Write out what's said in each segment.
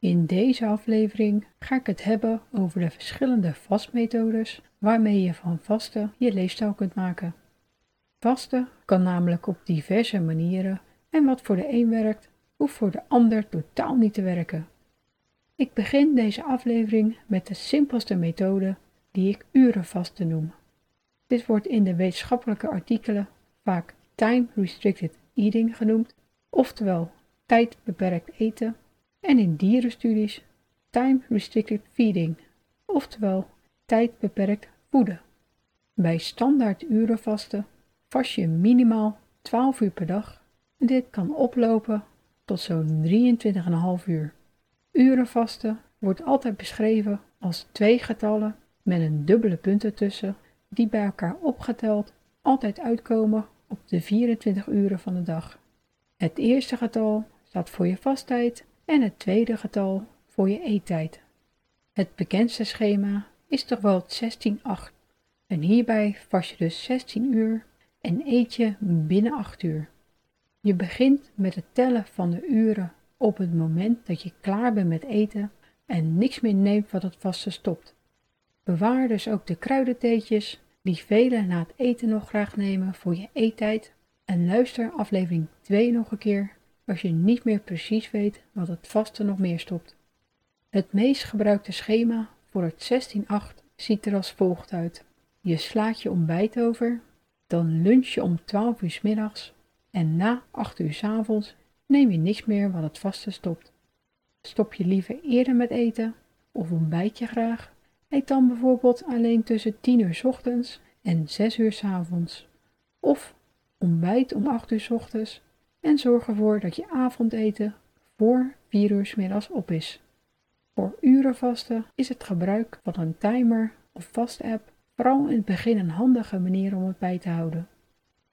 In deze aflevering ga ik het hebben over de verschillende vastmethodes waarmee je van vasten je leefstijl kunt maken. Vasten kan namelijk op diverse manieren en wat voor de een werkt, hoeft voor de ander totaal niet te werken. Ik begin deze aflevering met de simpelste methode die ik urenvasten noem. Dit wordt in de wetenschappelijke artikelen vaak time restricted eating genoemd, oftewel tijdbeperkt eten en in dierenstudies time restricted feeding, oftewel tijdbeperkt voeden. Bij standaard urenvasten vast je minimaal 12 uur per dag en dit kan oplopen tot zo'n 23,5 uur. Urenvasten wordt altijd beschreven als twee getallen met een dubbele punt ertussen die bij elkaar opgeteld altijd uitkomen op de 24 uren van de dag. Het eerste getal staat voor je vasttijd en het tweede getal voor je eettijd. Het bekendste schema is toch wel het 16-8 en hierbij vast je dus 16 uur en eet je binnen 8 uur. Je begint met het tellen van de uren op het moment dat je klaar bent met eten en niks meer neemt wat het vaste stopt. Bewaar dus ook de kruidentheetjes die velen na het eten nog graag nemen voor je eettijd en luister aflevering 2 nog een keer als je niet meer precies weet wat het vaste nog meer stopt. Het meest gebruikte schema voor het 16-8 ziet er als volgt uit. Je slaat je ontbijt over, dan lunch je om 12 uur s middags en na 8 uur s avonds neem je niks meer wat het vaste stopt. Stop je liever eerder met eten of ontbijt je graag? Eet dan bijvoorbeeld alleen tussen 10 uur s ochtends en 6 uur s avonds. Of ontbijt om 8 uur s ochtends en zorg ervoor dat je avondeten voor 4 uur middags op is. Voor urenvasten is het gebruik van een timer of vast-app vooral in het begin een handige manier om het bij te houden.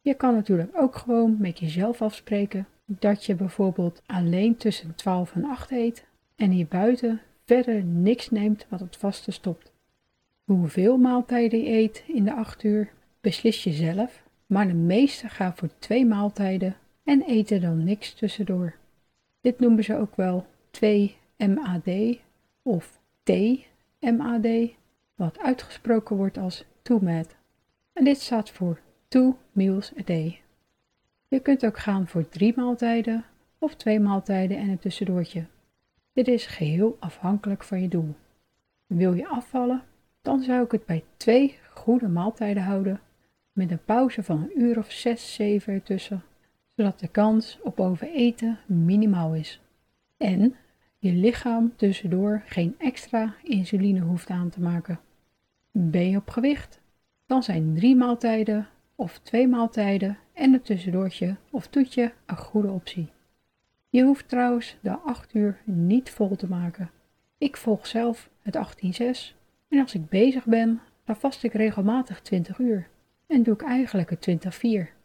Je kan natuurlijk ook gewoon met jezelf afspreken dat je bijvoorbeeld alleen tussen 12 en 8 eet en hier buiten verder niks neemt wat het vaste stopt. Hoeveel maaltijden je eet in de 8 uur beslis je zelf, maar de meeste gaan voor twee maaltijden en eten dan niks tussendoor. Dit noemen ze ook wel 2-MAD of T-MAD, wat uitgesproken wordt als TOMAD. En dit staat voor Two Meals a Day. Je kunt ook gaan voor drie maaltijden of twee maaltijden en een tussendoortje. Dit is geheel afhankelijk van je doel. Wil je afvallen? Dan zou ik het bij twee goede maaltijden houden, met een pauze van een uur of 6, 7 ertussen zodat de kans op overeten minimaal is. En je lichaam tussendoor geen extra insuline hoeft aan te maken. Ben je op gewicht? Dan zijn drie maaltijden of twee maaltijden en een tussendoortje of toetje een goede optie. Je hoeft trouwens de 8 uur niet vol te maken. Ik volg zelf het 18-6 en als ik bezig ben, dan vast ik regelmatig 20 uur en doe ik eigenlijk het 20-4.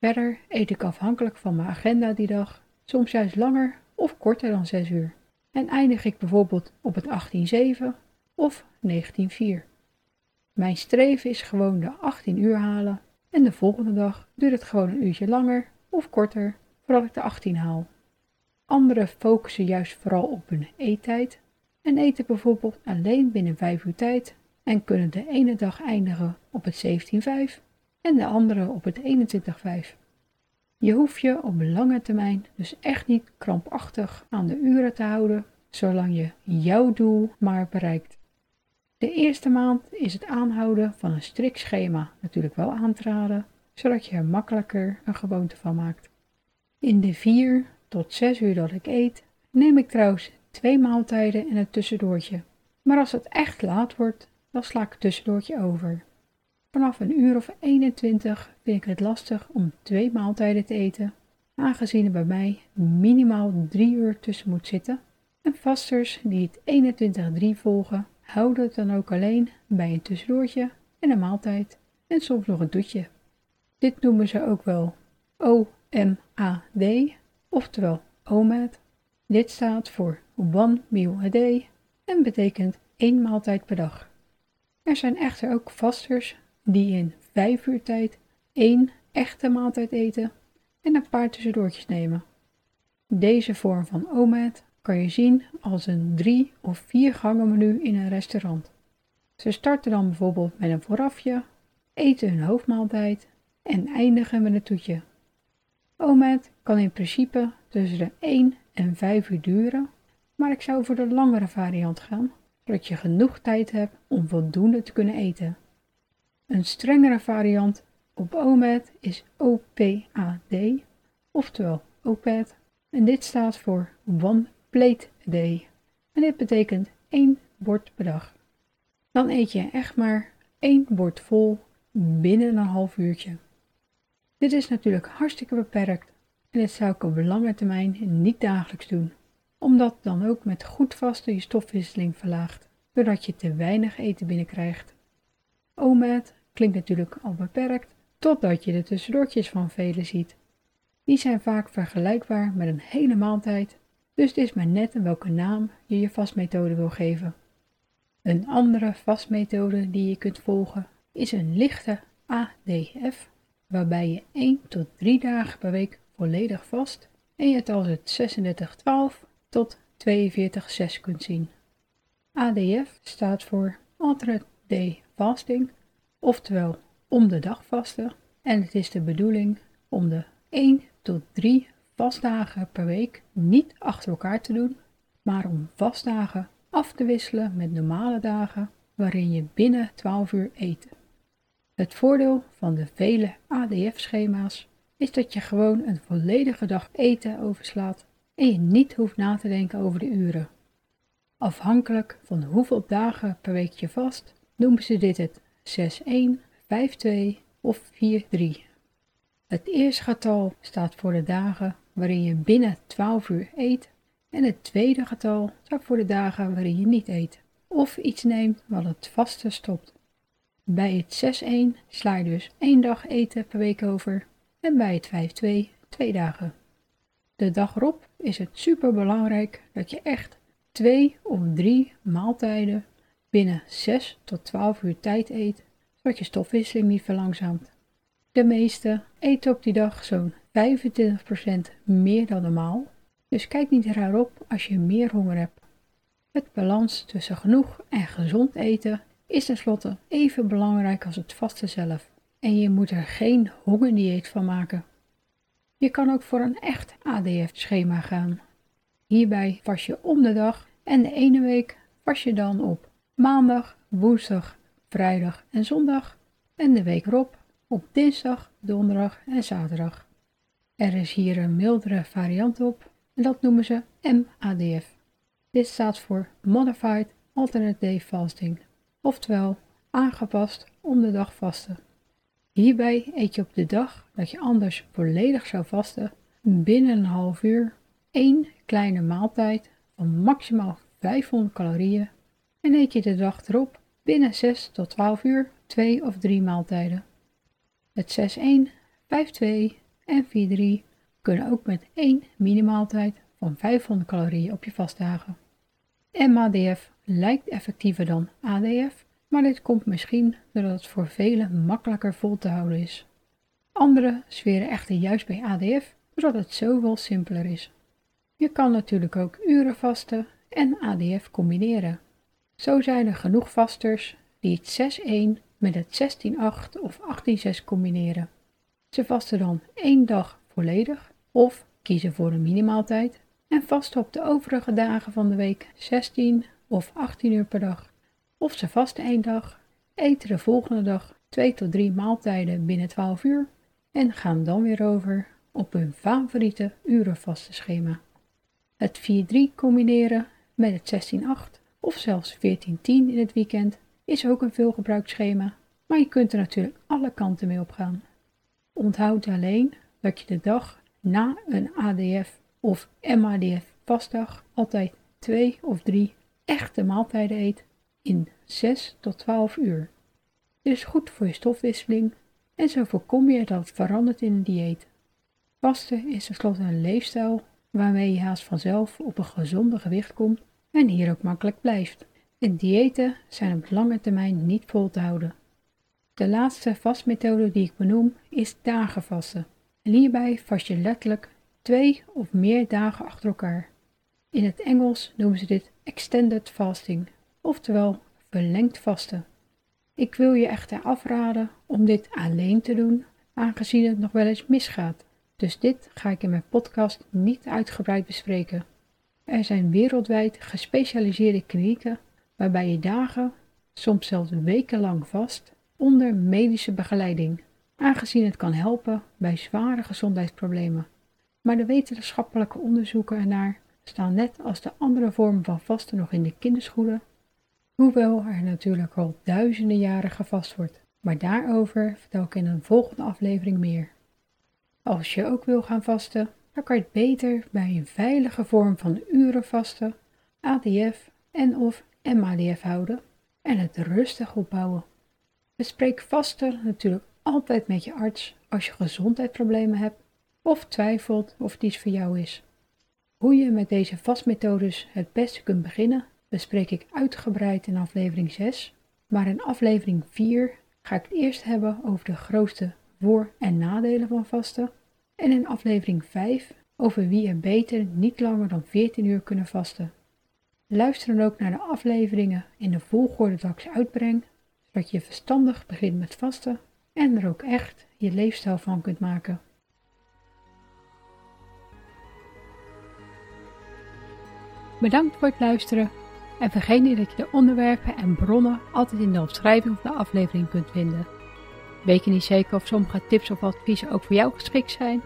Verder eet ik afhankelijk van mijn agenda die dag, soms juist langer of korter dan 6 uur. En eindig ik bijvoorbeeld op het 18.7 of 19.4. Mijn streven is gewoon de 18 uur halen en de volgende dag duurt het gewoon een uurtje langer of korter voordat ik de 18 haal. Anderen focussen juist vooral op hun eettijd en eten bijvoorbeeld alleen binnen 5 uur tijd en kunnen de ene dag eindigen op het 17.5 en de andere op het 21.5. Je hoeft je op lange termijn dus echt niet krampachtig aan de uren te houden, zolang je jouw doel maar bereikt. De eerste maand is het aanhouden van een strikt schema natuurlijk wel aan te raden, zodat je er makkelijker een gewoonte van maakt. In de 4 tot 6 uur dat ik eet, neem ik trouwens twee maaltijden en een tussendoortje. Maar als het echt laat wordt, dan sla ik het tussendoortje over. Vanaf een uur of 21 vind ik het lastig om twee maaltijden te eten, aangezien er bij mij minimaal drie uur tussen moet zitten. En vasters die het 21-3 volgen, houd het dan ook alleen bij een tussendoortje en een maaltijd en soms nog een toetje. Dit noemen ze ook wel OMAD, oftewel OMAD. Dit staat voor One Meal a Day en betekent één maaltijd per dag. Er zijn echter ook vasters die in vijf uur tijd één echte maaltijd eten en een paar tussendoortjes nemen. Deze vorm van OMAD kan je zien als een drie of vier gangen menu in een restaurant. Ze starten dan bijvoorbeeld met een voorafje, eten hun hoofdmaaltijd en eindigen met een toetje. OMAD kan in principe tussen de 1 en 5 uur duren, maar ik zou voor de langere variant gaan, zodat je genoeg tijd hebt om voldoende te kunnen eten. Een strengere variant op OMAD is OPAD, oftewel OPAD, en dit staat voor One Plate Day. En dit betekent één bord per dag. Dan eet je echt maar één bord vol binnen een half uurtje. Dit is natuurlijk hartstikke beperkt en dit zou ik op lange termijn niet dagelijks doen, omdat dan ook met goed vasten je stofwisseling verlaagt, doordat je te weinig eten binnenkrijgt. OMAD klinkt natuurlijk al beperkt, totdat je de tussendoortjes van velen ziet. Die zijn vaak vergelijkbaar met een hele maaltijd, dus het is maar net welke naam je je vastmethode wil geven. Een andere vastmethode die je kunt volgen is een lichte ADF, waarbij je 1 tot 3 dagen per week volledig vast en je als het 36-12 tot 42-6 kunt zien. ADF staat voor Alternate Day Fasting, oftewel om de dag vasten en het is de bedoeling om de 1 tot 3 vastdagen per week niet achter elkaar te doen, maar om vastdagen af te wisselen met normale dagen waarin je binnen 12 uur eet. Het voordeel van de vele ADF-schema's is dat je gewoon een volledige dag eten overslaat en je niet hoeft na te denken over de uren. Afhankelijk van hoeveel dagen per week je vast, noemen ze dit het 6-1, 5-2 of 4-3. Het eerste getal staat voor de dagen waarin je binnen 12 uur eet en het tweede getal staat voor de dagen waarin je niet eet of iets neemt wat het vaste stopt. Bij het 6-1 sla je dus één dag eten per week over en bij het 5-2 twee dagen. De dag erop is het super belangrijk dat je echt twee of drie maaltijden binnen 6 tot 12 uur tijd eet, zodat je stofwisseling niet verlangzaamt. De meeste eten op die dag zo'n 25% meer dan normaal, dus kijk niet raar op als je meer honger hebt. Het balans tussen genoeg en gezond eten is tenslotte even belangrijk als het vasten zelf en je moet er geen hongerdieet van maken. Je kan ook voor een echt ADF-schema gaan. Hierbij vast je om de dag en de ene week vast je dan op maandag, woensdag, vrijdag en zondag en de week erop op dinsdag, donderdag en zaterdag. Er is hier een mildere variant op en dat noemen ze MADF. Dit staat voor Modified Alternate Day Fasting, oftewel aangepast om de dag vasten. Hierbij eet je op de dag dat je anders volledig zou vasten binnen een half uur één kleine maaltijd van maximaal 500 calorieën en eet je de dag erop binnen 6 tot 12 uur twee of drie maaltijden. Het 6-1, 5-2 en 4-3 kunnen ook met één minimaaltijd van 500 calorieën op je vastdagen. MADF lijkt effectiever dan ADF, maar dit komt misschien doordat het voor velen makkelijker vol te houden is. Anderen zweren echter juist bij ADF doordat het zoveel simpeler is. Je kan natuurlijk ook uren vasten en ADF combineren. Zo zijn er genoeg vasters die het 6-1 met het 16-8 of 18-6 combineren. Ze vasten dan één dag volledig of kiezen voor een minimaaltijd en vasten op de overige dagen van de week 16 of 18 uur per dag. Of ze vasten één dag, eten de volgende dag 2 tot 3 maaltijden binnen 12 uur en gaan dan weer over op hun favoriete urenvaste schema. Het 4-3 combineren met het 16-8 of zelfs 14-10 in het weekend is ook een veelgebruikt schema, maar je kunt er natuurlijk alle kanten mee op gaan. Onthoud alleen dat je de dag na een ADF of MADF vastdag altijd twee of drie echte maaltijden eet in 6 tot 12 uur. Dit is goed voor je stofwisseling en zo voorkom je dat het verandert in een dieet. Vasten is tenslotte een leefstijl waarmee je haast vanzelf op een gezonde gewicht komt en hier ook makkelijk blijft. En diëten zijn op lange termijn niet vol te houden. De laatste vastmethode die ik benoem is dagenvasten. En hierbij vast je letterlijk twee of meer dagen achter elkaar. In het Engels noemen ze dit extended fasting, oftewel verlengd vasten. Ik wil je echter afraden om dit alleen te doen, aangezien het nog wel eens misgaat. Dus dit ga ik in mijn podcast niet uitgebreid bespreken. Er zijn wereldwijd gespecialiseerde klinieken waarbij je dagen, soms zelfs wekenlang vast, onder medische begeleiding, aangezien het kan helpen bij zware gezondheidsproblemen. Maar de wetenschappelijke onderzoeken ernaar staan net als de andere vormen van vasten nog in de kinderschoenen, hoewel er natuurlijk al duizenden jaren gevast wordt. Maar daarover vertel ik in een volgende aflevering meer. Als je ook wil gaan vasten, dan kan je het beter bij een veilige vorm van urenvasten, ADF en of MADF houden en het rustig opbouwen. Bespreek vasten natuurlijk altijd met je arts als je gezondheidsproblemen hebt of twijfelt of het iets voor jou is. Hoe je met deze vastmethodes het beste kunt beginnen, bespreek ik uitgebreid in aflevering 6, maar in aflevering 4 ga ik het eerst hebben over de grootste voor- en nadelen van vasten en in aflevering 5 over wie er beter niet langer dan 14 uur kunnen vasten. Luister dan ook naar de afleveringen in de volgorde dat ik ze uitbreng, zodat je verstandig begint met vasten en er ook echt je leefstijl van kunt maken. Bedankt voor het luisteren en vergeet niet dat je de onderwerpen en bronnen altijd in de omschrijving van de aflevering kunt vinden. Weet je niet zeker of sommige tips of adviezen ook voor jou geschikt zijn?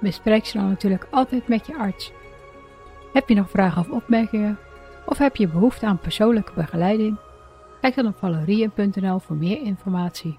Bespreek ze dan natuurlijk altijd met je arts. Heb je nog vragen of opmerkingen? Of heb je behoefte aan persoonlijke begeleiding? Kijk dan op valerien.nl voor meer informatie.